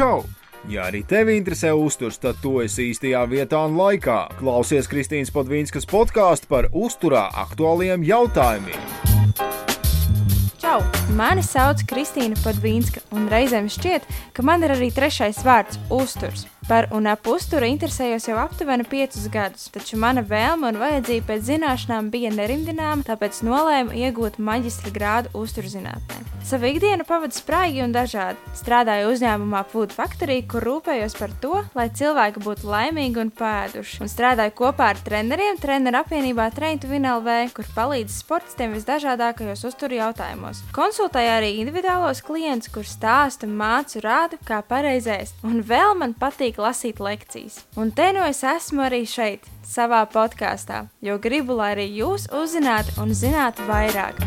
čau! Ja arī tevi interesē uzturs, tad tu esi īstajā vietā un laikā. Klausies Kristīnas Podvīnskas podkāstu par uzturā aktuāliem jautājumiem. Čau! Mani sauc Kristīna Podvīnska, un reizēm šķiet, ka man ir arī trešais vārds - uzturs. Par un ap uzturu interesējos jau aptuveni piecus gadus, taču mana vēlme un vajadzība pēc zināšanām bija nerimdināma, tāpēc nolēmu iegūt maģistra grādu uzturzinātnē. Savu ikdienu pavadu spraigi un dažādi. Strādāju uzņēmumā Food Factory, kur rūpējos par to, lai cilvēki būtu laimīgi un pēduši. Un strādāju kopā ar treneriem treneru apvienībā Train to Vinlv, kur palīdz sportistiem visdažādākajos uzturu jautājumos. Konsultēju arī individuālos klientus, kur stāstu, mācu, rādu, kā pareizēst. Un vēl man patīk lasīt lekcijas. Un te nu es esmu arī šeit, savā podkāstā, jo gribu, lai arī jūs uzzinātu un zinātu vairāk.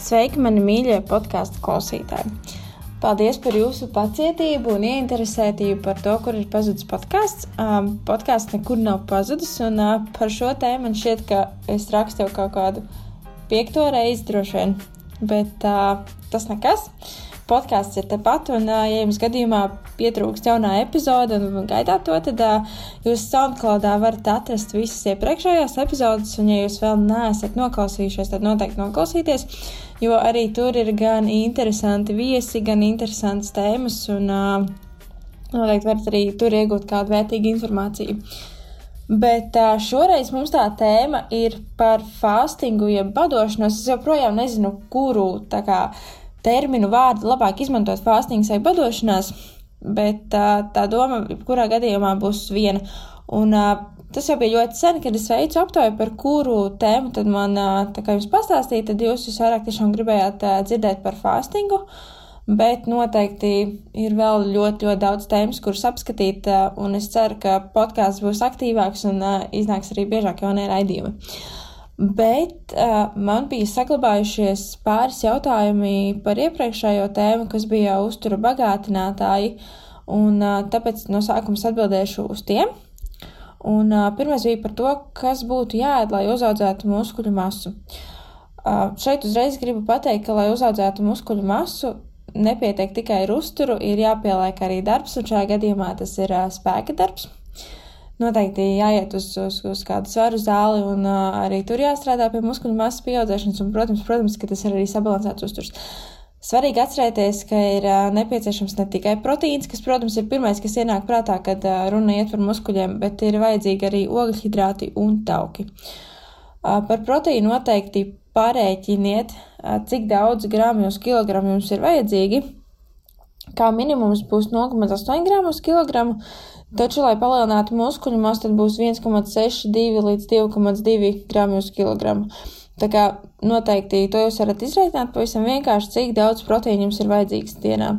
Sveiki, mani mīļie podkāstu klausītāji! Paldies par jūsu pacietību un ieinteresētību par to, kur ir pazudis podkāsts. Um, podkāsts nekur nav pazudis, un uh, par šo tēmu man šķiet, ka es rakstu jau kaut kādu piekto reizi droši vien, bet uh, tas nekas. Podkāsts ir tepat, un, ja jums gadījumā pietrūkst jaunā epizode un gaidāt to, tad jūs SoundCloudā varat atrast visas iepriekšējās epizodes, un, ja jūs vēl neesat noklausījušies, tad noteikti noklausīties, jo arī tur ir gan interesanti viesi, gan interesantas tēmas, un noteikti varat arī tur iegūt kādu vērtīgu informāciju. Bet šoreiz mums tā tēma ir par fastingu, jeb badošanos. Es joprojām nezinu, kuru kā, terminu vārdu labāk izmantot fastings vai badošanās, bet tā doma, kurā gadījumā būs viena. Un, Tas jau bija ļoti sen, kad es veicu aptauju, par kuru tēmu tad man tā kā jums pastāstīja, tad jūs visvairāk tiešām gribējāt dzirdēt par fastingu. Uh, Bet noteikti ir vēl ļoti, ļoti daudz tēmas, kuras apskatīt, un es ceru, ka podkāsts būs aktīvāks un iznāks arī biežāk jaunie raidījumi. Bet uh, man bija saglabājušies pāris jautājumi par iepriekšējo tēmu, kas bija uztura bagātinātāji, un uh, tāpēc no sākuma atbildēšu uz tiem. Un, uh, pirmais bija par to, kas būtu jāēd, lai uzaudzētu muskuļu masu. Uh, šeit uzreiz gribu pateikt, ka, lai uzaudzētu muskuļu masu, nepietiek tikai ar uzturu, ir jāpieliek arī darbs, un šajā gadījumā tas ir uh, spēka darbs. Noteikti jāiet uz, uz, uz kādu svaru zāli, un uh, arī tur jāstrādā pie muskuļu masas pieaudzēšanas, un, protams, protams, ka tas ir arī sabalansēts uzturs. Svarīgi atcerēties, ka ir uh, nepieciešams ne tikai proteīns, kas, protams, ir pirmais, kas ienāk prātā, kad uh, runa iet par muskuļiem, bet ir vajadzīgi arī ogļhidrāti un tauki. Uh, par proteīnu noteikti Pārēķiniet, cik daudz gramu uz kilogramu jums ir vajadzīgi. Kā minimums būs 0,8 gramu uz kilogramu, taču, lai palielinātu muskuļu masu, tad būs 1,62 līdz 2,2 gramu uz kilogramu. Tā kā noteikti to jūs varat izreikināt pavisam vienkārši, cik daudz proteīna jums ir vajadzīgs dienā.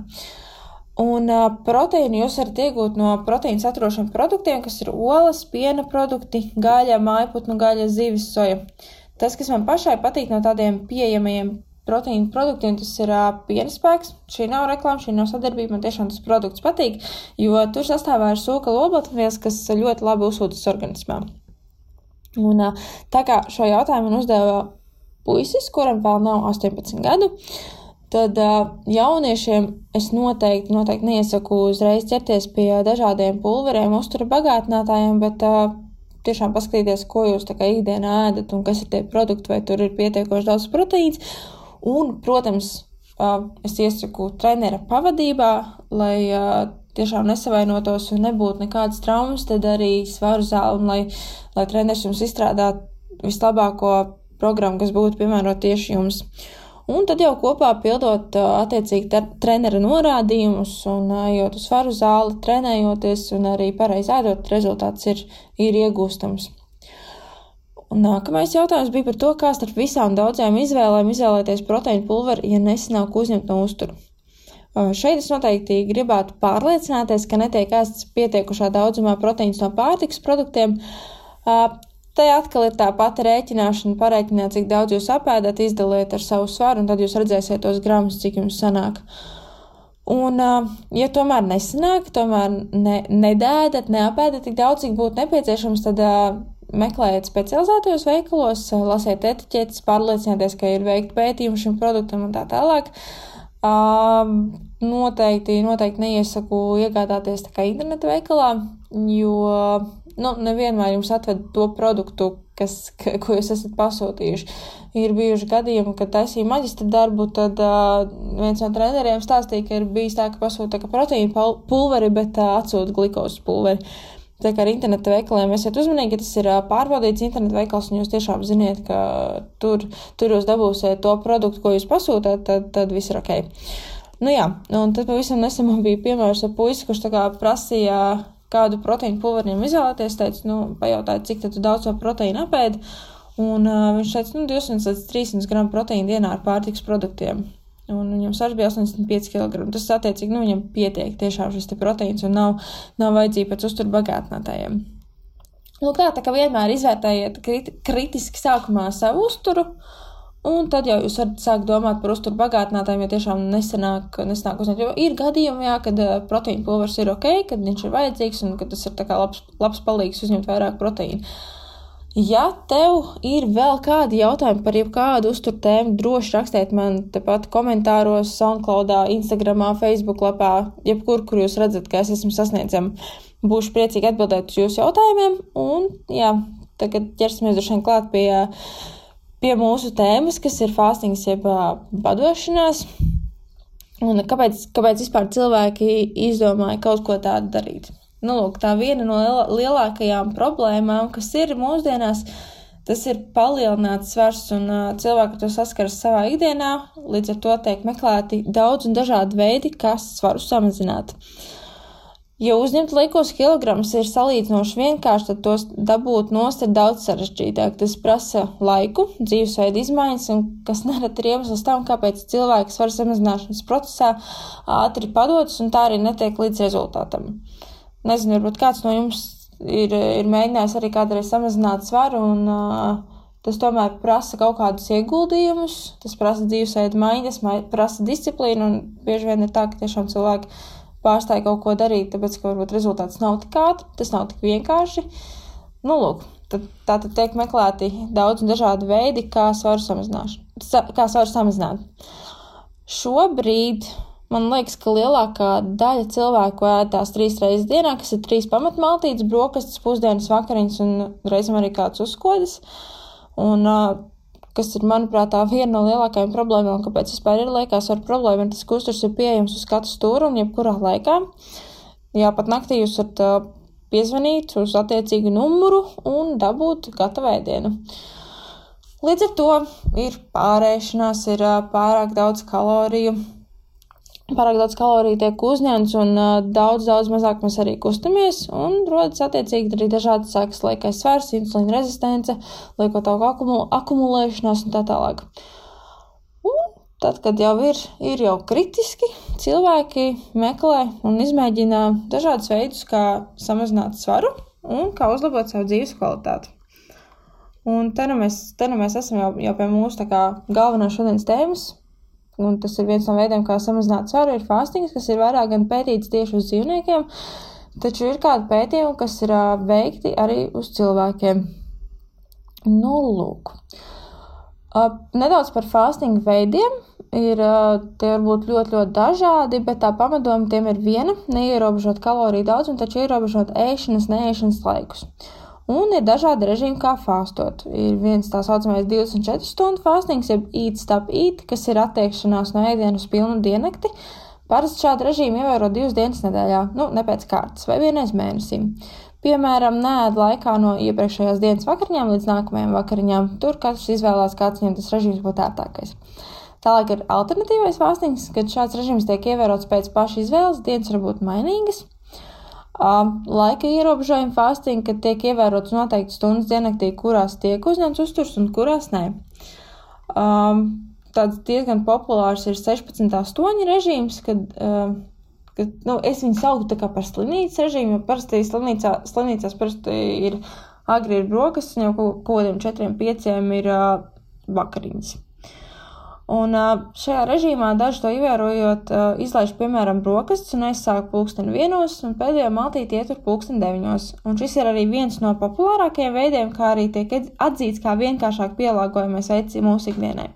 Un uh, proteīnu jūs varat iegūt no proteīna saturošiem produktiem, kas ir olas, piena produkti, gaļa, mājputnu gaļa, zivis, soja. Uh, Tas, kas man pašai patīk no tādiem pieejamajiem proteīnu produktiem, tas ir uh, pienspēks. Šī nav reklāma, šī nav sadarbība. Man tiešām tas produkts patīk, jo tur sastāvā ir sūka olbaltumvielas, kas ļoti labi uzsūtas organismā. Un, uh, tā kā šo jautājumu man uzdeva puisis, kuram vēl nav 18 gadu, tad uh, jauniešiem es noteikti, noteikti neiesaku uzreiz ķerties pie dažādiem pulveriem, uztura bagātinātājiem, bet uh, tiešām paskatīties, ko jūs tā kā ikdienā ēdat un kas ir tie produkti, vai tur ir pietiekoši daudz proteīns. Un, protams, es iesaku trenera pavadībā, lai tiešām nesavainotos un nebūtu nekādas traumas, tad arī svaru zāli, lai, lai treneris jums izstrādātu vislabāko programmu, kas būtu piemērota tieši jums. Un tad jau kopā pildot attiecīgi trenera norādījumus un ejot uz faru zāli, trenējoties un arī pareizi ēdot, rezultāts ir, ir iegūstams. Un nākamais jautājums bija par to, kā starp visām daudzajām izvēlēm izvēlēties proteīnu pulveri, ja nesanāk uzņemt no uzturu. Šeit es noteikti gribētu pārliecināties, ka netiek ēsts pietiekušā daudzumā proteīns no pārtikas produktiem, Te atkal ir tā pati rēķināšana, pareiķināt, cik daudz jūs apēdat, izdaliet ar savu svaru, un tad jūs redzēsiet tos gramus, cik jums sanāk. Un, ja tomēr nesanāk, tomēr ne, nedēdat, neapēdat tik daudz, cik būtu nepieciešams, tad meklējiet specializētajos veikalos, lasiet etiķetes, pārliecinieties, ka ir veikti pētījumi šim produktam un tā tālāk. Noteikti, noteikti neiesaku iegādāties tā kā interneta veikalā, jo nu, nevienmēr jums atved to produktu, kas, ko jūs esat pasūtījuši. Ir bijuši gadījumi, kad taisīju maģistra darbu, tad uh, viens no treneriem stāstīja, ka ir bijis tā, ka pasūta proteīna pulveri, bet uh, atsūta glukozes pulveri. Tā kā ar interneta veikaliem esiet uzmanīgi, tas ir pārbaudīts interneta veikals, un jūs tiešām ziniet, ka tur, tur jūs dabūsiet to produktu, ko jūs pasūtāt, tad, tad viss ir ok. Nu jā, un tad pavisam nesen man bija piemērs ar puisi, kurš tā kā prasīja, kādu proteīnu pulveriem izvēlēties, teica, nu, pajautāja, cik daudz to proteīnu apēdi, un uh, viņš teica, nu, 200 līdz 300 gramu proteīnu dienā ar pārtiks produktiem un viņam svars bija 85 kg. Tas, attiecīgi, nu, viņam pietiek tiešām šis proteīns un nav, nav vajadzība pēc uzturu bagātinātājiem. Nu, kā tā kā vienmēr izvērtējiet kriti, kritiski sākumā savu uzturu, un tad jau jūs varat sākt domāt par uzturu bagātinātājiem, ja tiešām nesenāk, nesenāk uzņemt. Jo ir gadījumi, jā, kad uh, proteīna pulvers ir ok, kad viņš ir vajadzīgs un ka tas ir labs, labs palīgs uzņemt vairāk proteīnu. Ja tev ir vēl kādi jautājumi par jebkādu uzturu tēmu, droši rakstiet man tepat komentāros, SoundCloud, Instagram, Facebook lapā, jebkur, kur jūs redzat, ka es esmu sasniedzama. Būšu priecīgi atbildēt uz jūsu jautājumiem, un jā, tagad ķersimies droši vien klāt pie, pie mūsu tēmas, kas ir fāstings jeb padošanās. Un kāpēc, kāpēc vispār cilvēki izdomāja kaut ko tādu darīt? nu, lūk, tā viena no lielākajām problēmām, kas ir mūsdienās, tas ir palielināts svars, un uh, cilvēki to saskaras savā ikdienā. Līdz ar to tiek meklēti daudz un dažādi veidi, kā svaru samazināt. Ja uzņemt liekos kilogramus ir salīdzinoši vienkārši, tad tos dabūt nost ir daudz sarežģītāk. Tas prasa laiku, dzīvesveidu izmaiņas, un kas nereti ir iemesls tam, kāpēc cilvēks svaru samazināšanas procesā ātri padodas un tā arī netiek līdz rezultātam. Nezinu, varbūt kāds no jums ir, ir mēģinājis arī kādreiz samazināt svaru, un uh, tas tomēr prasa kaut kādus ieguldījumus, tas prasa dzīvesveidu maiņas, prasa disciplīnu, un bieži vien ir tā, ka tiešām cilvēki pārstāja kaut ko darīt, tāpēc, ka varbūt rezultāts nav tik ātri, tas nav tik vienkārši. Nu, lūk, tad, tā tad tiek meklēti daudz un dažādi veidi, kā svaru samazināt. Kā svaru samazināt. Šobrīd Man liekas, ka lielākā daļa cilvēku ēd tās trīs reizes dienā, kas ir trīs pamatmaltītes, brokastis, pusdienas, vakariņas un reizēm arī kāds uzkodas. Un, kas ir, manuprāt, tā viena no lielākajām problēmām, kāpēc vispār ir liekas ar problēmu, ir tas, ka uzturs ir pieejams uz katru stūru un jebkurā laikā. Jā, pat naktī jūs varat piezvanīt uz attiecīgu numuru un dabūt gatavu ēdienu. Līdz ar to ir pārēšanās, ir pārāk daudz kaloriju pārāk daudz kaloriju tiek uzņemts, un uh, daudz, daudz mazāk mēs arī kustamies, un rodas attiecīgi arī dažādas sekas, liekais svars, insulīna rezistence, lieko tauku akumul akumulēšanās un tā tālāk. Un tad, kad jau ir, ir jau kritiski, cilvēki meklē un izmēģina dažādus veidus, kā samazināt svaru un kā uzlabot savu dzīves kvalitāti. Un te nu mēs, te nu mēs esam jau, jau pie mūsu galvenās šodienas tēmas un tas ir viens no veidiem, kā samazināt svaru, ir fastings, kas ir vairāk gan pētīts tieši uz dzīvniekiem, taču ir kādi pētījumi, kas ir veikti arī uz cilvēkiem. Nu, lūk. Nedaudz par fastinga veidiem. Ir, tie var būt ļoti, ļoti dažādi, bet tā pamatdoma tiem ir viena - neierobežot kaloriju daudzumu, taču ierobežot ēšanas, neēšanas laikus. Uh, Un ir dažādi režīmi, kā fāstot. Ir viens tā saucamais 24 stundu fāstings, jeb eat stop eat, kas ir attiekšanās no ēdienu uz pilnu diennakti. Parasti šādu režīmu ievēro divas dienas nedēļā, nu, ne pēc kārtas, vai vienreiz mēnesī. Piemēram, nēd laikā no iepriekšējās dienas vakariņām līdz nākamajām vakariņām. Tur katrs izvēlās, kāds viņam tas režīms būtu ērtākais. Tālāk ir alternatīvais fāstings, kad šāds režīms tiek ievērots pēc paša izvēles, dienas var būt mainīgas. Laika ierobežojumi fasting, kad tiek ievērots noteikti stundas diennaktī, kurās tiek uzņemts uzturs un kurās nē. Tāds diezgan populārs ir 16,8 režīms, kad, kad nu, es viņu sauktu par slimnīcas režīmu, jo parasti slimnīcā, slimnīcās parasti ir agri ir brokastis, un jau kaut kādiem 4-5 ir vakariņas. Un šajā režīmā daži to ievērojot, izlaiž piemēram brokastis un aizsāk pulksteni vienos, un pēdējo maltīti ietur pulksteni deviņos. Un šis ir arī viens no populārākajiem veidiem, kā arī tiek atzīts kā vienkāršāk pielāgojamais veids mūsu ikdienai.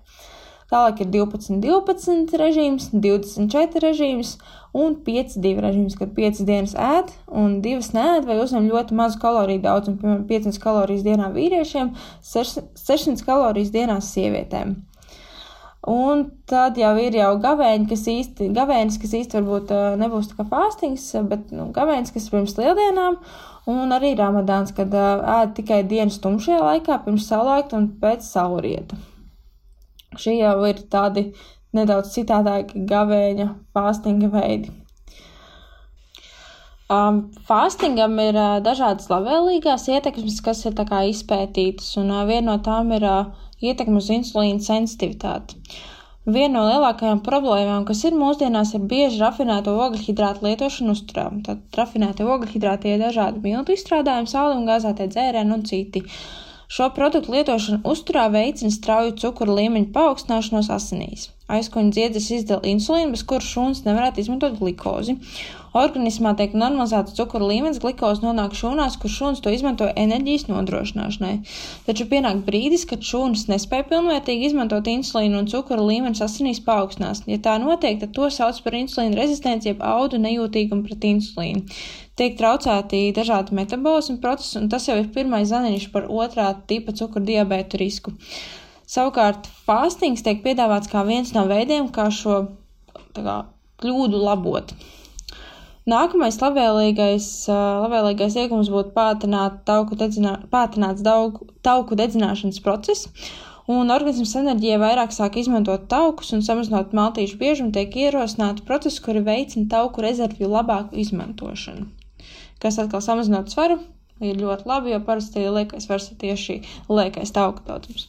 Tālāk ir 12, 12 režīms, 24 režīms un 5, 2 režīms, kad 5 dienas ēd un 2 nēd vai uzņem ļoti mazu kaloriju daudzumu, piemēram, 500 kalorijas dienā vīriešiem, 600 kalorijas dienā sievietēm. Un tad jau ir jau gavēņi, kas īsti, gavēnis, kas īsti varbūt nebūs tā kā fāstings, bet nu, gavēnis, kas pirms lieldienām, un arī ramadāns, kad ēd tikai dienas tumšajā laikā, pirms saulaita un pēc saulrieta. Šie jau ir tādi nedaudz citādāki gavēņa fāstinga veidi. Um, Fāstingam ir uh, dažādas labvēlīgās ietekmes, kas ir izpētītas, un uh, viena no tām ir uh, ietekme uz insulīna sensitivitāti. Viena no lielākajām problēmām, kas ir mūsdienās, ir bieži rafinēto ogļhidrātu lietošana uzturā. Tad rafinētie ogļhidrāti ir dažādi miltu izstrādājumi, sāli un gāzētie dzērieni un citi. Šo produktu lietošana uzturā veicina strauju cukuru līmeņu paaugstināšanos asinīs. Aizkuņa dziedzes izdala insulīnu, bez kuras šūnas nevarētu izmantot glikozi, Organismā tiek normalizēts cukuru līmenis, glikoze nonāk šūnās, kur šūnas to izmanto enerģijas nodrošināšanai. Taču pienāk brīdis, kad šūnas nespēja pilnvērtīgi izmantot insulīnu un cukuru līmenis asinīs paaugstinās. Ja tā notiek, tad to sauc par insulīna rezistenci, jeb audu nejūtīgumu pret insulīnu. Tiek traucēti dažādi metabolismu procesi, un tas jau ir pirmais zaniņš par otrā tipa cukuru diabētu risku. Savukārt, fāstings tiek piedāvāts kā viens no veidiem, kā šo kā, kļūdu labot. Nākamais labvēlīgais, labvēlīgais iegums būtu pātrināt tauku, dedzinā, pātrināts daugu, tauku dedzināšanas process, un organisms enerģija vairāk sāk izmantot taukus un samazinot maltīšu biežumu, tiek ierosināti procesi, kuri veicina tauku rezervju labāku izmantošanu. Kas atkal samazinot svaru, ir ļoti labi, jo parasti liekais svars ir tieši liekais tauku daudzums.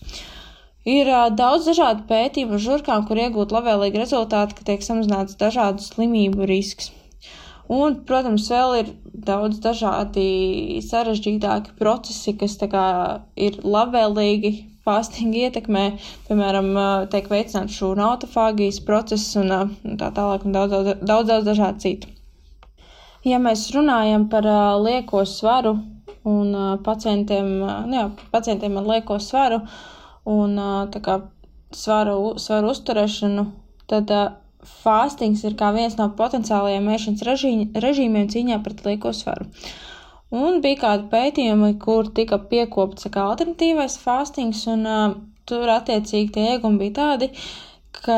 Ir uh, daudz dažādu pētījumu žurkām, kur iegūt labvēlīgi rezultāti, ka tiek samazināts dažādu slimību risks. Un, protams, vēl ir daudz dažādi sarežģītāki procesi, kas kā, ir labvēlīgi fāstinga ietekmē, piemēram, tiek veicināts šūnu autofāgijas process un, tā tālāk un daudz, daudz, daudz, daudz dažādu citu. Ja mēs runājam par lieko svaru un pacientiem, nu jā, pacientiem ar lieko svaru uh, tā kā svaru, svaru uzturēšanu, tad fāstings ir kā viens no potenciālajiem ēšanas režīmiem cīņā pret lieko svaru. Un bija kādi pētījumi, kur tika piekopts kā alternatīvais fāstings, un uh, tur attiecīgi tie iegumi bija tādi, ka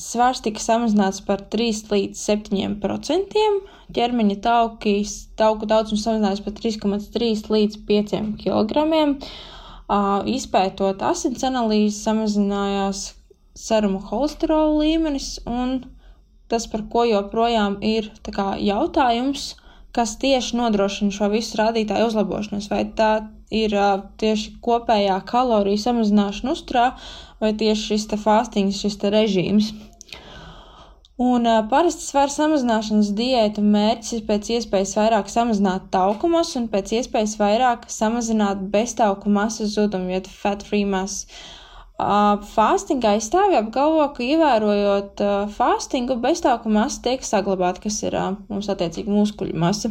svars tika samazināts par 3 līdz 7 procentiem, ķermeņa taukīs, tauku daudzums samazinājās par 3,3 līdz 5 kg. Izpētot asins analīzes, samazinājās seruma holesterola līmenis, un tas, par ko joprojām ir kā, jautājums, kas tieši nodrošina šo visu rādītāju uzlabošanos. Vai tā ir tieši kopējā kaloriju samazināšana uzturā, vai tieši šis te fāstings, šis režīms. Un uh, parasti svara samazināšanas diēta mērķis ir pēc iespējas vairāk samazināt tauku masu un pēc iespējas vairāk samazināt beztauku masas zudumu, jeb fat free mass. Uh, Fāstingā izstāvja apgalvo, ka ievērojot fāstingu, beztauku masa tiek saglabāta, kas ir mums attiecīgi muskuļu masa.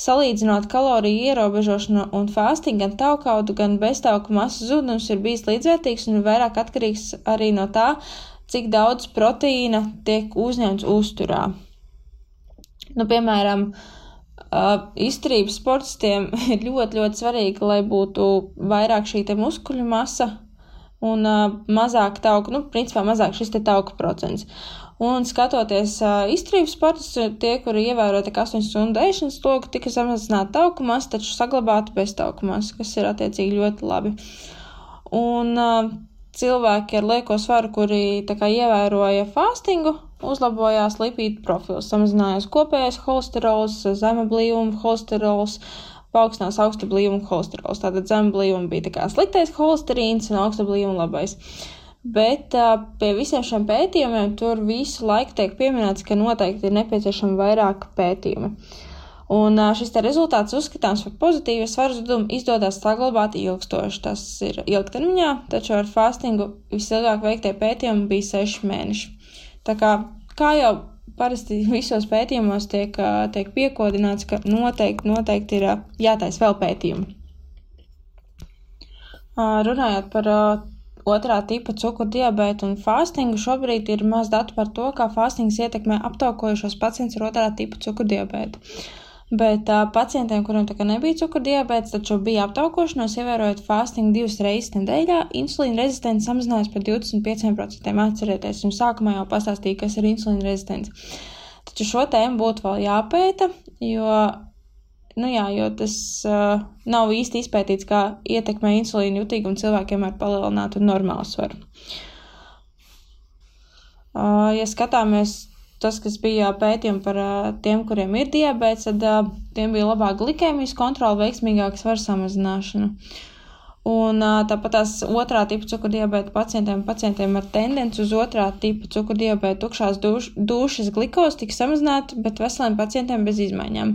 Salīdzinot kaloriju ierobežošanu un fāstingu, gan taukaudu, gan beztauku masas zudums ir bijis līdzvērtīgs un vairāk atkarīgs arī no tā, cik daudz proteīna tiek uzņemts uzturā. Nu, piemēram, Uh, izturības sportistiem ir ļoti, ļoti svarīgi, lai būtu vairāk šī muskuļu masa, un uh, mazāk tauku, nu, principā mazāk šis te tauku procents. Un skatoties uh, izturības sportus, tie, kuri ievēro tik 8 stundu ēšanas loku, tika samazināta tauku masa, taču saglabāta bez tauku masa, kas ir attiecīgi ļoti labi. Un uh, cilvēki ar lieko svaru, kuri kā ievēroja fastingu, uzlabojās lipīdu profils, samazinājās kopējais holesterols, zema blīvuma holesterols, uh, paaugstinās augsta blīvuma holesterols. Tātad zem blīvuma bija kā sliktais holesterīns un augsta blīvuma labais. Bet uh, pie visiem šiem pētījumiem tur visu laiku tiek pieminēts, ka noteikti ir nepieciešama vairāk pētījumi. Un šis rezultāts uzskatāms par pozitīvu, ja svaru zudumu izdodas saglabāt ilgstoši. Tas ir ilgtermiņā, taču ar fastingu visilgāk veiktie pētījumi bija seši mēneši. Tā kā, kā jau parasti visos pētījumos tiek, tiek piekodināts, ka noteikti, noteikti ir jātais vēl pētījumi. Runājot par otrā tipa cukurdibētu un fastingu, šobrīd ir maz datu par to, kā fastings ietekmē aptaukojušos pacientus ar otrā tipa cukurdibētu. Bet uh, pacientiem, kuriem tā kā nebija cukurdibēts, taču bija aptaukošanos, ievērojot fastingu divas reizes nedēļā, insulīna rezistence samazinājās par 25%. Atcerieties, jums sākumā jau pastāstīju, kas ir insulīna rezistence. Taču šo tēmu būtu vēl jāpēta, jo, nu jā, jo tas uh, nav īsti izpētīts, kā ietekmē insulīna jutīgumu cilvēkiem ar palielinātu normālu svaru. Uh, ja skatāmies tas, kas bija pētījumi par tiem, kuriem ir diabetes, tad tiem bija labāka glikēmijas kontrola, veiksmīgāka svara samazināšana. Un tāpat tās otrā tipa cukurdiabēta pacientiem, pacientiem ar tendenci uz otrā tipa cukurdiabēta tukšās duš, dušas glikos tika samazināta, bet veseliem pacientiem bez izmaiņām.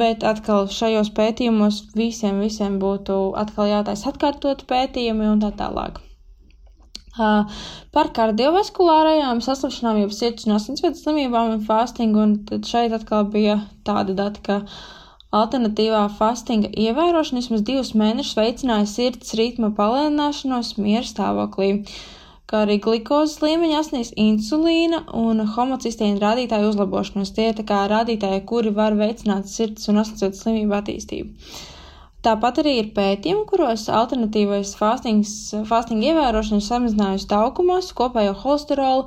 Bet atkal šajos pētījumos visiem, visiem būtu atkal jātaisa atkārtot pētījumi un tā tālāk. Par kardiovaskulārajām saslimšanām, jau sirds un asinsvadu slimībām un fastingu, un tad šeit atkal bija tāda data, ka alternatīvā fastinga ievērošana vismaz divus mēnešus veicināja sirds ritma palēnināšanos miera stāvoklī, kā arī glikozes līmeņa asnīs insulīna un homocistīna rādītāju uzlabošanos. Tie ir rādītāji, kuri var veicināt sirds un asinsvadu slimību attīstību. Tāpat arī ir pētījumi, kuros alternatīvais fastinga ievērošana ir samazinājusi taukumus, kopējo holesterolu,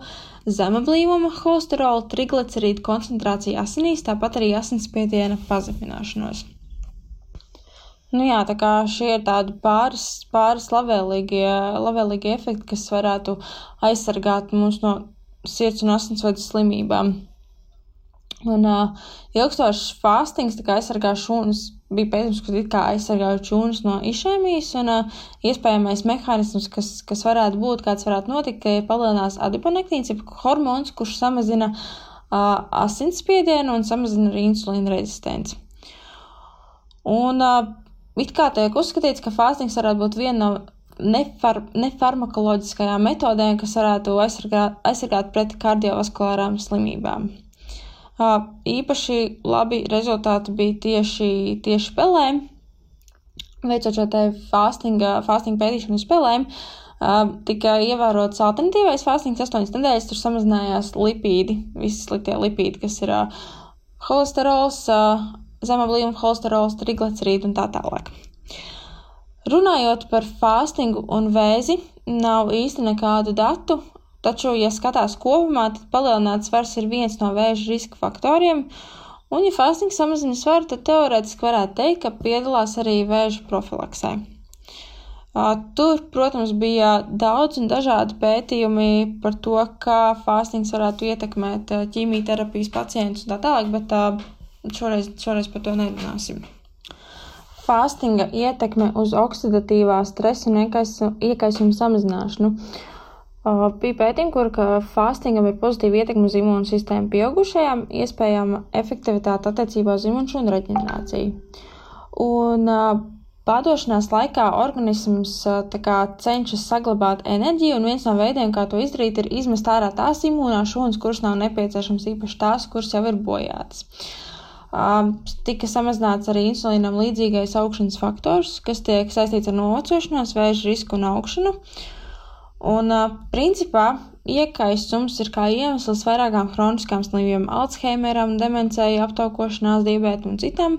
zema blīvuma holesterolu, triglicerīdu koncentrāciju asinīs, tāpat arī asinsspiediena pazemināšanos. Nu jā, tā kā šie ir tādi pāris, pāris labvēlīgie, labvēlīgie efekti, kas varētu aizsargāt mūs no sirds un asinsvadu slimībām. Un uh, ilgstošs fastings aizsargā šūnas bija pētījums, kas it kā aizsargāja čūnas no išēmijas, un uh, iespējamais mehānisms, kas, kas varētu būt, kāds varētu notikt, ka palielinās adiponektīns, jeb hormons, kurš samazina uh, asinsspiedienu un samazina arī insulīna rezistenci. Un uh, it kā tiek uzskatīts, ka fāstings varētu būt viena no nefar, nefarmakoloģiskajām metodēm, kas varētu aizsargāt, aizsargāt pret kardiovaskulārām slimībām. Īpaši labi rezultāti bija tieši, tieši pelēm. Veicot šo te fastinga, fastinga pētīšanu uz pelēm, tika ievērots alternatīvais fastings 8 nedēļas, tur samazinājās lipīdi, visi sliktie lipīdi, kas ir holesterols, zema blīvuma holesterols, triglicerīdi un tā tālāk. Runājot par fastingu un vēzi, nav īsti nekādu datu, Taču, ja skatās kopumā, tad palielināts svars ir viens no vēža riska faktoriem, un, ja fastings samazina svaru, tad teorētiski varētu teikt, ka piedalās arī vēža profilaksē. Tur, protams, bija daudz un dažādi pētījumi par to, kā fastings varētu ietekmēt ķīmijterapijas pacientus un tā tālāk, bet šoreiz, šoreiz par to nerunāsim. Fastinga ietekme uz oksidatīvā stresa un iekaisuma samazināšanu. Bija pētījumi, kur fastingam ir pozitīva ietekme uz imūnu sistēmu pieaugušajām, iespējama efektivitāte attiecībā uz imūnšanu reģenerāciju. Un Pārdošanās laikā organisms kā, cenšas saglabāt enerģiju, un viens no veidiem, kā to izdarīt, ir izmest ārā tās imūnās šūnas, kuras nav nepieciešamas, īpaši tās, kuras jau ir bojātas. Tika samazināts arī insulīnam līdzīgais augšanas faktors, kas tiek saistīts ar novecošanos, vēža risku un augšanu. Un, principā, iekaisums ir kā iemesls vairākām chroniskām slimībām, Alzheimeram, demencei, aptaukošanās, diabētam un citām.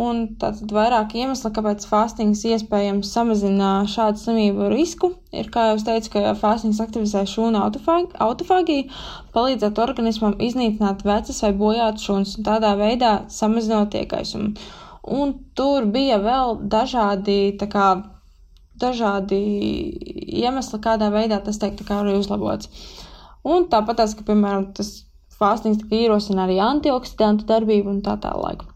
Un tātad vairāk iemesli, kāpēc fastings iespējams samazina šādu slimību risku, ir, kā jau teicu, ka fastings aktivizē šūnu autofāgiju, palīdzot organismam iznīcināt vecas vai bojātas šūnas un tādā veidā samazinot iekaisumu. Un tur bija vēl dažādi, tā kā, dažādi iemesli, kādā veidā tas tiek arī uzlabots. Un tāpat tās, ka, piemēram, tas fāstings ierosina arī antioksidantu darbību un tā tālāk.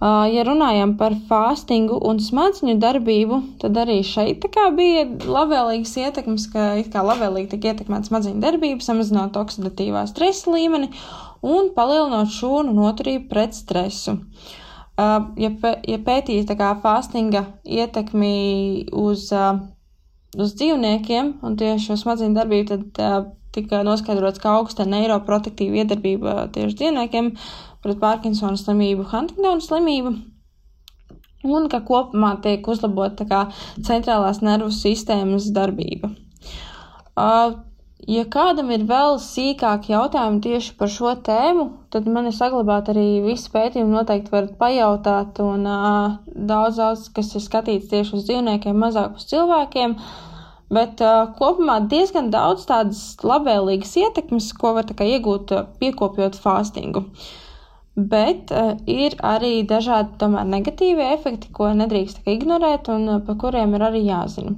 Ja runājam par fāstingu un smadzeņu darbību, tad arī šeit bija labvēlīgas ietekmes, ka it kā labvēlīgi tika ietekmēta smadzeņu darbība, samazinot oksidatīvā stresa līmeni un palielinot šūnu noturību pret stresu. Uh, ja, ja pētīs fastinga ietekmi uz, uh, uz dzīvniekiem un tieši uz smadzeņu darbību, tad uh, tika noskaidrots, ka augsta neiroprotektīva iedarbība tieši dzīvniekiem pret Parkinsona slimību, Huntingtona slimību. Un ka kopumā tiek uzlabota centrālās nervu sistēmas darbība. Uh, Ja kādam ir vēl sīkāki jautājumi tieši par šo tēmu, tad man ir saglabāti arī visi pētījumi. Noteikti varat pajautāt, un uh, daudz, daudz, kas ir skatīts tieši uz dzīvniekiem, mazāk uz cilvēkiem. Bet uh, kopumā diezgan daudz tādas labvēlīgas ietekmes, ko var iegūt, piekopjot fastingu. Bet uh, ir arī dažādi tomēr negatīvi efekti, ko nedrīkst ignorēt un uh, par kuriem ir arī jāzina.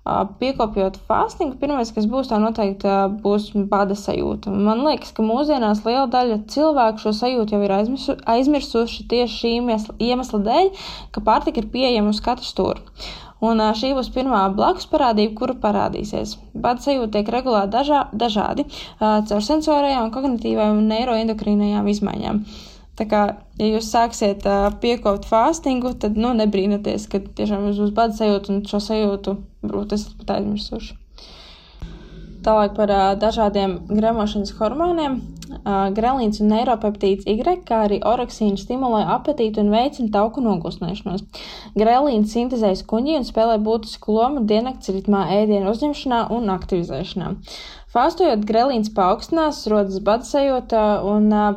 Uh, piekopjot fastingu, pirmais, kas būs, tā noteikti būs bada sajūta. Man liekas, ka mūsdienās liela daļa cilvēku šo sajūtu jau ir aizmirsu, aizmirsuši tieši šī iemesla dēļ, ka pārtika ir pieejama uz katru stūri. Un šī būs pirmā blakus parādība, kura parādīsies. Bada sajūta tiek regulēta dažā, dažādi caur sensorajām, kognitīvajām un neiroendokrīnajām izmaiņām. Tā kā, ja jūs sāksiet uh, piekopt fastingu, tad nu, nebrīnaties, ka tiešām jūs būs bada sajūta un šo sajūtu varbūt esat pat aizmirsuši. Tālāk par uh, dažādiem gremošanas hormoniem. Uh, grelīns un neiropeptīds Y, kā arī oroksīns stimulē apetītu un veicina tauku nogusnēšanos. Grelīns sintēzējas kuņģī un spēlē būtisku lomu diennakts ritmā ēdienu uzņemšanā un aktivizēšanā. Fastojot, grelīns paaugstinās, rodas bada sajūta un uh,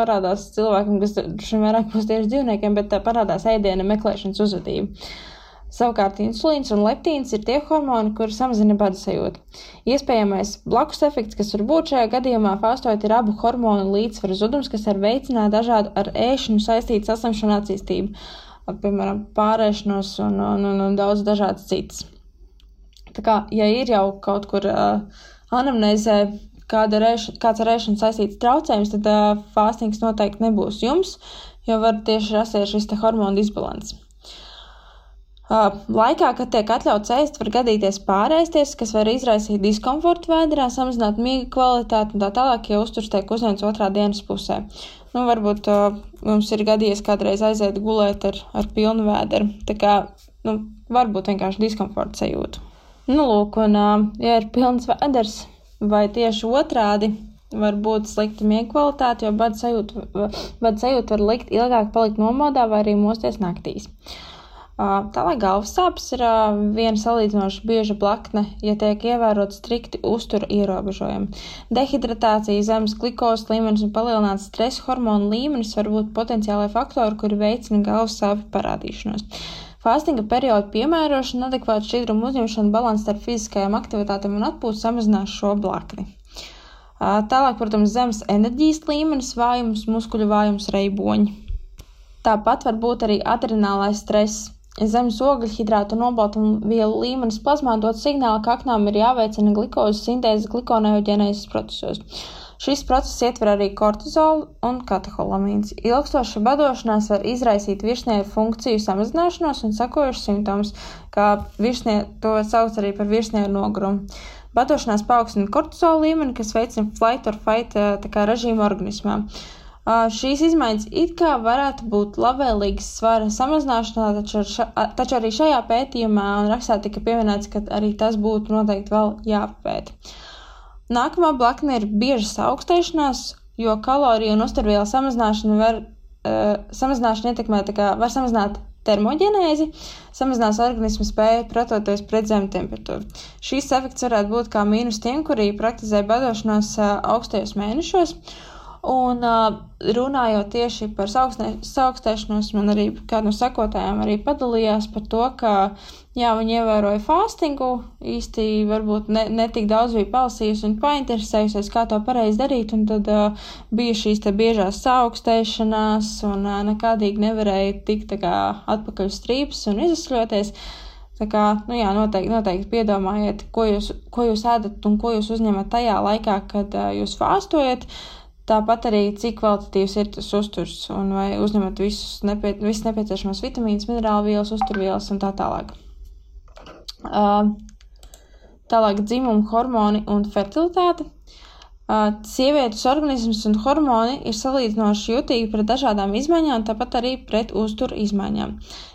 parādās cilvēkam, kas šim vairāk būs tieši dzīvniekiem, bet parādās ēdiena meklēšanas uzvedība. Savukārt insulīns un leptīns ir tie hormoni, kuri samazina bada sajūtu. Iespējamais blakus efekts, kas var būt šajā gadījumā, fastojot, ir abu hormonu līdzsvaru zudums, kas var veicināt dažādu ar ēšanu saistītu saslimšanu attīstību, piemēram, pārēšanos un, un, un, un daudz dažādas citas. Tā kā, ja ir jau kaut kur uh, anamnēzē kāda rēš, kāds ar ēšanu saistīts traucējums, tad uh, fāstings noteikti nebūs jums, jo var tieši rasties šis hormonu disbalans. Uh, laikā, kad tiek atļauts ēst, var gadīties pārēsties, kas var izraisīt diskomfortu vēdā, samazināt miega kvalitāti un tā tālāk, ja uzturs tiek uzņemts otrā dienas pusē. Nu, varbūt uh, mums ir gadījies kādreiz aiziet gulēt ar, ar pilnu vēderu. Tā kā, nu, varbūt vienkārši diskomforta sajūta. Nu, lūk, un, uh, ja ir pilns vēders, vai tieši otrādi var būt slikta miega kvalitāte, jo bada sajūta, bada sajūta var likt ilgāk palikt nomodā vai arī mosties naktīs. Tālāk galvas sāpes ir viena salīdzinoši bieža blakne, ja tiek ievērot strikti uztura ierobežojumi. Dehidratācija, zemes glukozes līmenis un palielināts stresa hormonu līmenis var būt potenciālai faktori, kuri veicina galvas sāpju parādīšanos. Fastinga perioda piemērošana, adekvāta šķidruma uzņemšana, balans starp fiziskajām aktivitātēm un atpūtu samazinās šo blakni. Tālāk, protams, zemes enerģijas līmenis, vājums, muskuļu vājums, reiboņi. Tāpat var būt arī adrenālais stress. Zemes ogļhidrātu un olbaltumvielu līmenis plazmā dod signālu, ka aknām ir jāveicina glukozes sintēze glikoneoģenēzes procesos. Šis process ietver arī kortizolu un kateholamīns. Ilgstoša badošanās var izraisīt virsnieku funkciju samazināšanos un sakojušas simptomus, kā virsnie, to sauc arī par virsnieku nogurumu. Badošanās paaugstina kortizola līmeni, kas veicina flight or fight režīmu organismā. Uh, šīs izmaiņas it kā varētu būt labvēlīgas svara samazināšanā, taču, ša, taču arī šajā pētījumā un rakstā tika pieminēts, ka arī tas būtu noteikti vēl jāpēta. Nākamā blakne ir biežas augstēšanās, jo kaloriju un uzturvielu samazināšana var, uh, samazināšana ietekmē, kā var samazināt termoģenēzi, samazinās organismu spēju pretoties pret zemu temperatūru. Šīs efekts varētu būt kā mīnus tiem, kuri praktizē badošanos uh, augstajos mēnešos. Un uh, runājot tieši par augstēšanos, man arī kāda no sekotājiem arī padalījās par to, ka jā, viņi ievēroja fastingu, īsti varbūt ne, ne tik daudz bija palasījusi un painteresējusies, kā to pareizi darīt, un tad uh, bija šīs te biežās augstēšanās un uh, nekādīgi nevarēja tikt tā kā atpakaļ strīpas un izsļoties. Tā kā, nu jā, noteikti, noteikti piedomājiet, ko jūs, ko jūs ēdat un ko jūs uzņemat tajā laikā, kad uh, jūs fāstojat. Uh, Tāpat arī cik kvalitatīvs ir tas uzturs un vai uzņemat visus, nepie, visus nepieciešamos vitamīnus, minerālu vielas, uzturvielas un tā tālāk. Uh, tālāk dzimuma hormoni un fertilitāte. Sievietes organisms un hormoni ir salīdzinoši jutīgi pret dažādām izmaiņām, tāpat arī pret uzturu izmaiņām.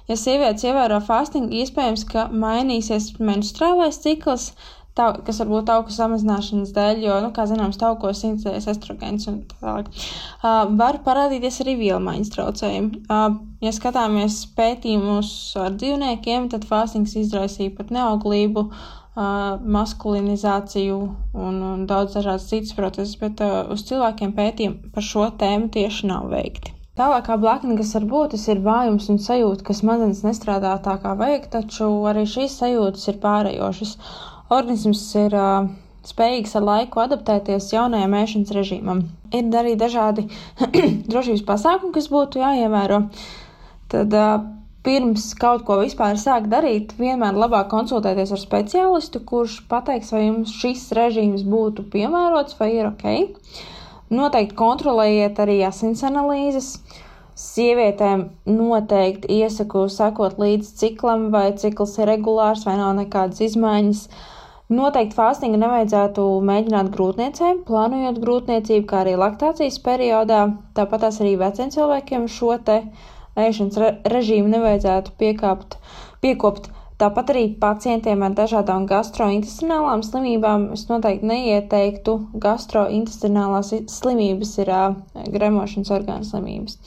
Ja sievietes ievēro fastingu, iespējams, ka mainīsies menstruālais cikls, tā, kas varbūt tauku samazināšanas dēļ, jo, nu, kā zināms, taukos sintetējas estrogēns un tā tālāk. Uh, var parādīties arī vielmaiņas traucējumi. Uh, ja skatāmies pētījumus ar dzīvniekiem, tad fastings izraisīja pat neauglību, uh, maskulinizāciju un, un daudz dažādas citas procesus, bet uh, uz cilvēkiem pētījumi par šo tēmu tieši nav veikti. Tālākā blakne, kas var būt, tas ir vājums un sajūta, ka smadzenes nestrādā tā kā vajag, taču arī šīs sajūtas ir pārējošas. Organisms ir uh, spējīgs ar laiku adaptēties jaunajam ēšanas režīmam. Ir arī dažādi drošības pasākumi, kas būtu jāievēro. Tad uh, pirms kaut ko vispār sākt darīt, vienmēr labāk konsultēties ar speciālistu, kurš pateiks, vai jums šis režīms būtu piemērots vai ir ok. Noteikti kontrolējiet arī asins analīzes. Sievietēm noteikti iesaku sekot līdz ciklam, vai cikls ir regulārs, vai nav nekādas izmaiņas. Noteikti fastingu nevajadzētu mēģināt grūtniecēm, plānojot grūtniecību, kā arī laktācijas periodā. Tāpat arī veciem cilvēkiem šo te uh, ēšanas re režīmu nevajadzētu piekāpt, piekopt. Tāpat arī pacientiem ar dažādām gastrointestinālām slimībām es noteikti neieteiktu. Gastrointestinālās slimības ir uh, gremošanas orgānu slimības.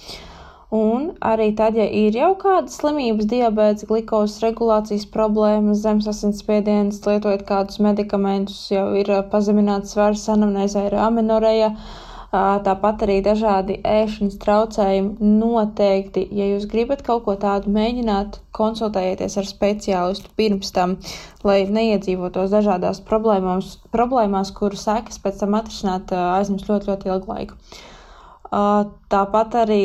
Un arī tad, ja ir jau kādas slimības, diabetes, glukozes regulācijas problēmas, zemes asinsspiediens, lietojot kādus medikamentus, jau ir pazemināts svars, anamnēzē ir amenoreja. Uh, Tāpat arī dažādi ēšanas traucējumi noteikti, ja jūs gribat kaut ko tādu mēģināt, konsultējieties ar speciālistu pirms tam, lai neiedzīvotos dažādās problēmās, problēmās kuru sekas pēc tam atrisināt aizņems ļoti, ļoti ilgu laiku. Tāpat arī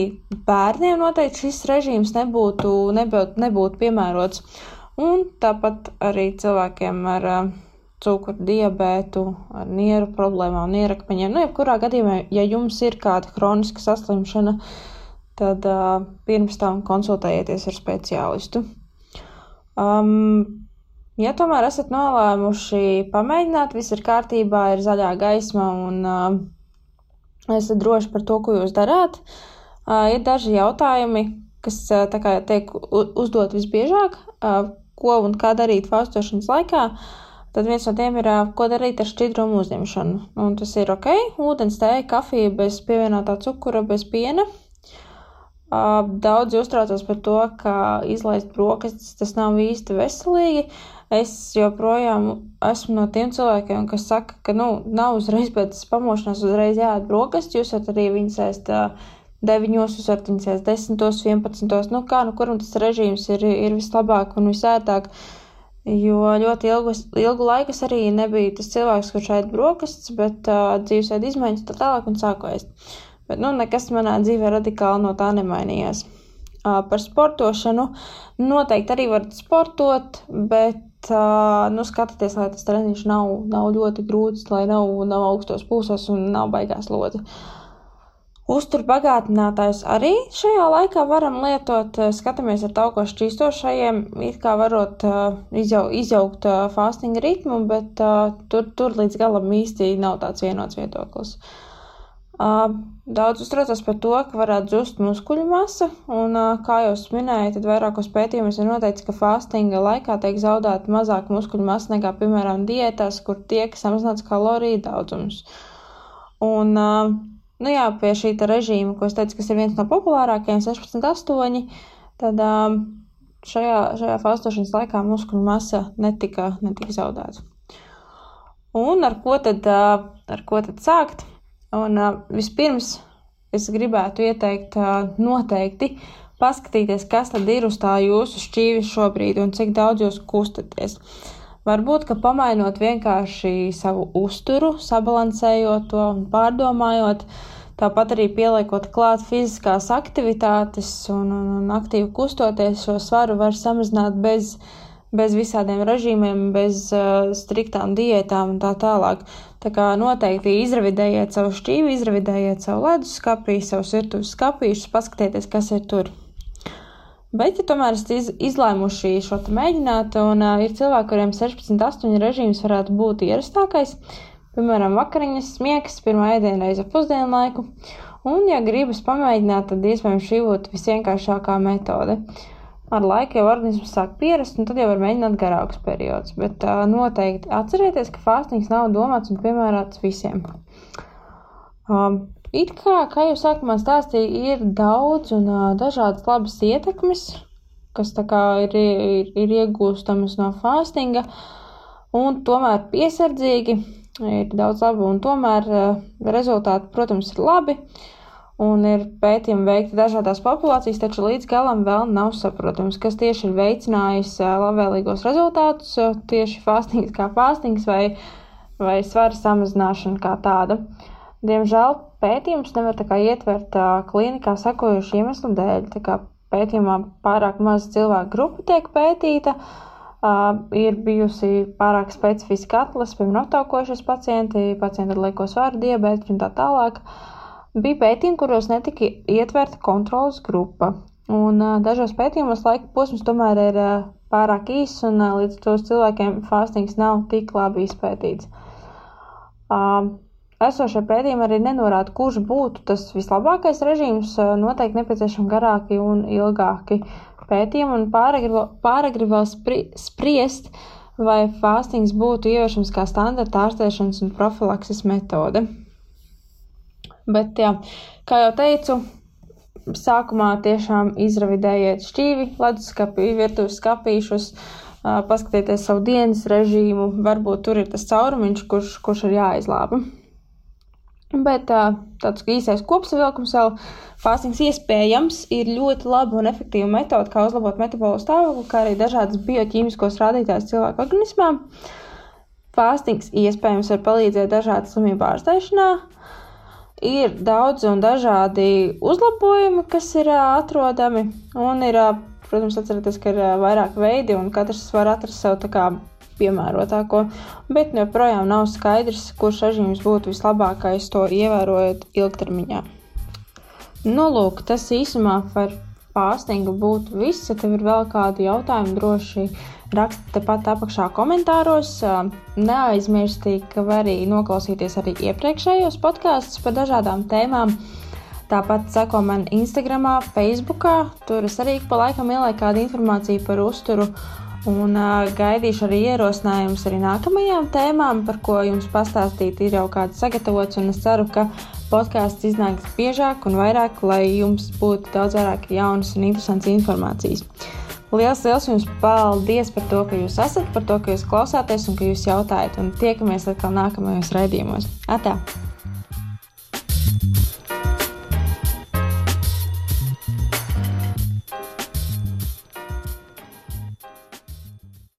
bērniem noteikti šis režīms nebūtu, nebūtu, nebūtu piemērots. Un tāpat arī cilvēkiem ar cukuru diabētu, ar nieru problēmām, nierakmeņiem. Nu, jebkurā gadījumā, ja jums ir kāda kroniska saslimšana, tad uh, pirms tam konsultējieties ar speciālistu. Um, ja tomēr esat nolēmuši pamēģināt, viss ir kārtībā, ir zaļā gaisma un uh, esat droši par to, ko jūs darāt, uh, ir daži jautājumi, kas uh, kā, tiek uzdot visbiežāk, uh, ko un kā darīt faustošanas laikā. Uh, Tad viens no tiem ir, ko darīt ar šķidrumu uzņemšanu. Un tas ir ok, ūdens, tēja, kafija bez pievienotā cukura, bez piena. Daudzi uztraucas par to, ka izlaist brokastis tas nav īsti veselīgi. Es joprojām esmu no tiem cilvēkiem, kas saka, ka nu, nav uzreiz pēc pamošanās uzreiz jāēd brokastis. Jūs varat arī viņas ēst deviņos, jūs varat viņas ēst desmitos, vienpadsmitos. Nu kā, nu kuram tas režīms ir, ir vislabāk un visērtāk. Uh, Jo ļoti ilgus, ilgu laiku es arī nebiju tas cilvēks, kurš ēd brokastis, bet uh, dzīvesveida izmaiņas tā tālāk un sāku ēst. Bet nu, nekas manā dzīvē radikāli no tā nemainījās. Uh, par sportošanu noteikti arī varat sportot, bet uh, nu, skatieties, lai tas treniņš nav, nav ļoti grūts, lai nav, nav augstos pulsos un nav baigās lodzi. Uzturbagātinātājus arī šajā laikā varam lietot, skatāmies ar tauko šķīstošajiem, it kā varot uh, izjau, izjaukt uh, fastinga ritmu, bet uh, tur, tur līdz galam īsti nav tāds vienots viedoklis. Uh, daudz uztraucas par to, ka varētu zust muskuļu masa, un, kā jau minēju, tad vairākos pētījumos ir noteikts, ka fastinga laikā tiek zaudēta mazāk muskuļu masa nekā, piemēram, diētās, kur tiek samazināts kaloriju daudzums. Un, Nu jā, pie šī režīma, ko es teicu, kas ir viens no populārākajiem, 16,8, tad šajā, šajā faustošanas laikā muskuļu masa netika, netika zaudēta. Un ar ko tad, ar ko tad sākt? Un uh, vispirms es gribētu ieteikt uh, noteikti paskatīties, kas tad ir uz tā jūsu šķīvis šobrīd un cik daudz jūs kustaties. Varbūt, ka pamainot vienkārši savu uzturu, sabalansējot to un pārdomājot, Tāpat arī pieliekot klāt fiziskās aktivitātes un, un, un aktīvi kustoties, šo svaru var samazināt bez, bez visādiem režīmiem, bez uh, striktām diētām un tā tālāk. Tā kā noteikti izravidējiet savu šķīvi, izravidējiet savu ledus skapī, savus virtuves skapīšus, paskatieties, kas ir tur. Bet, ja tomēr esat iz, izlēmuši šo te mēģināt, un uh, ir cilvēki, kuriem 16, 8 režīms varētu būt ierastākais, piemēram, vakariņas, smiegs, pirmā ēdienreize pusdienu laiku. Un, ja gribas pamēģināt, tad iespējams šī būtu visvienkāršākā metode. Ar laiku jau organisms sāk pierast, un tad jau var mēģināt garākus periodus. Bet uh, noteikti atcerieties, ka fāstings nav domāts un piemērots visiem. Um, it kā, kā jau sākumā stāstīju, ir daudz un uh, dažādas labas ietekmes, kas ir, ir, ir iegūstamas no fāstinga, un tomēr piesardzīgi ir daudz labu, un tomēr uh, rezultāti, protams, ir labi. Un ir pētījumi veikti dažādās populācijas, taču līdz galam vēl nav saprotams, kas tieši ir veicinājis uh, labvēlīgos rezultātus, uh, tieši fāstings kā fāstings vai, vai svara samazināšana kā tāda. Uh, Diemžēl pētījums nevar tā kā ietvert uh, klīnikā sekojušu iemeslu dēļ. Tā kā pētījumā pārāk maza cilvēku grupa tiek pētīta, uh, ir bijusi pārāk specifiska atlase, piemēram, aptaukojušies pacienti, pacienti ar lieko svaru, diabētu un tā tālāk. Bija pētījumi, kuros netika ietverta kontrolas grupa. Un uh, dažos pētījumos laika posms tomēr ir uh, pārāk īss, un uh, līdz ar to cilvēkiem fāstings nav tik labi izpētīts. Uh, Esošie pētījumi arī nenorāda, kurš būtu tas vislabākais režīms, noteikti nepieciešami garāki un ilgāki pētījumi, un pāragri vēl spri, spriest, vai fāstings būtu ieviešams kā standarta ārstēšanas un profilakses metode. Bet, jā, kā jau teicu, sākumā tiešām izravidējiet šķīvi, leduskapī, virtuves skapīšus, paskatieties savu dienas režīmu, varbūt tur ir tas caurumiņš, kurš, kurš ir jāizlāpa. Bet tāds īsais kopsavilkums vēl fāstings iespējams ir ļoti laba un efektīva metode, kā uzlabot metabolo stāvokli, kā arī dažādas bioķīmiskos rādītājus cilvēku organismā. Fāstings iespējams var palīdzēt dažādu slimību ārstēšanā. Ir daudz un dažādi uzlabojumi, kas ir atrodami, un ir, protams, atcerieties, ka ir vairāk veidi, un katrs var atrast sev tā kā piemērotāko, bet joprojām nav skaidrs, kurš režīms būtu vislabākais to ievērojot ilgtermiņā. Nu, lūk, tas īsumā par pārstingu būtu viss. Ja tev ir vēl kādi jautājumi, droši raksti tepat apakšā komentāros. Neaizmirsti, ka var arī noklausīties arī iepriekšējos podkāstus par dažādām tēmām. Tāpat seko man Instagram, Facebook. Tur es arī pa laikam ielieku kādu informāciju par uzturu Un uh, gaidīšu arī ierosinājumus arī nākamajām tēmām, par ko jums pastāstīt. Ir jau kāds sagatavots, es ceru, ka podkāsts iznāks biežāk un vairāk, lai jums būtu daudz vairāk jaunas un interesantas informācijas. Lielas, liels jums paldies par to, ka jūs esat, par to, ka jūs klausāties un ka jūs jautājat. Un tiekamies atkal nākamajos raidījumos. Atā!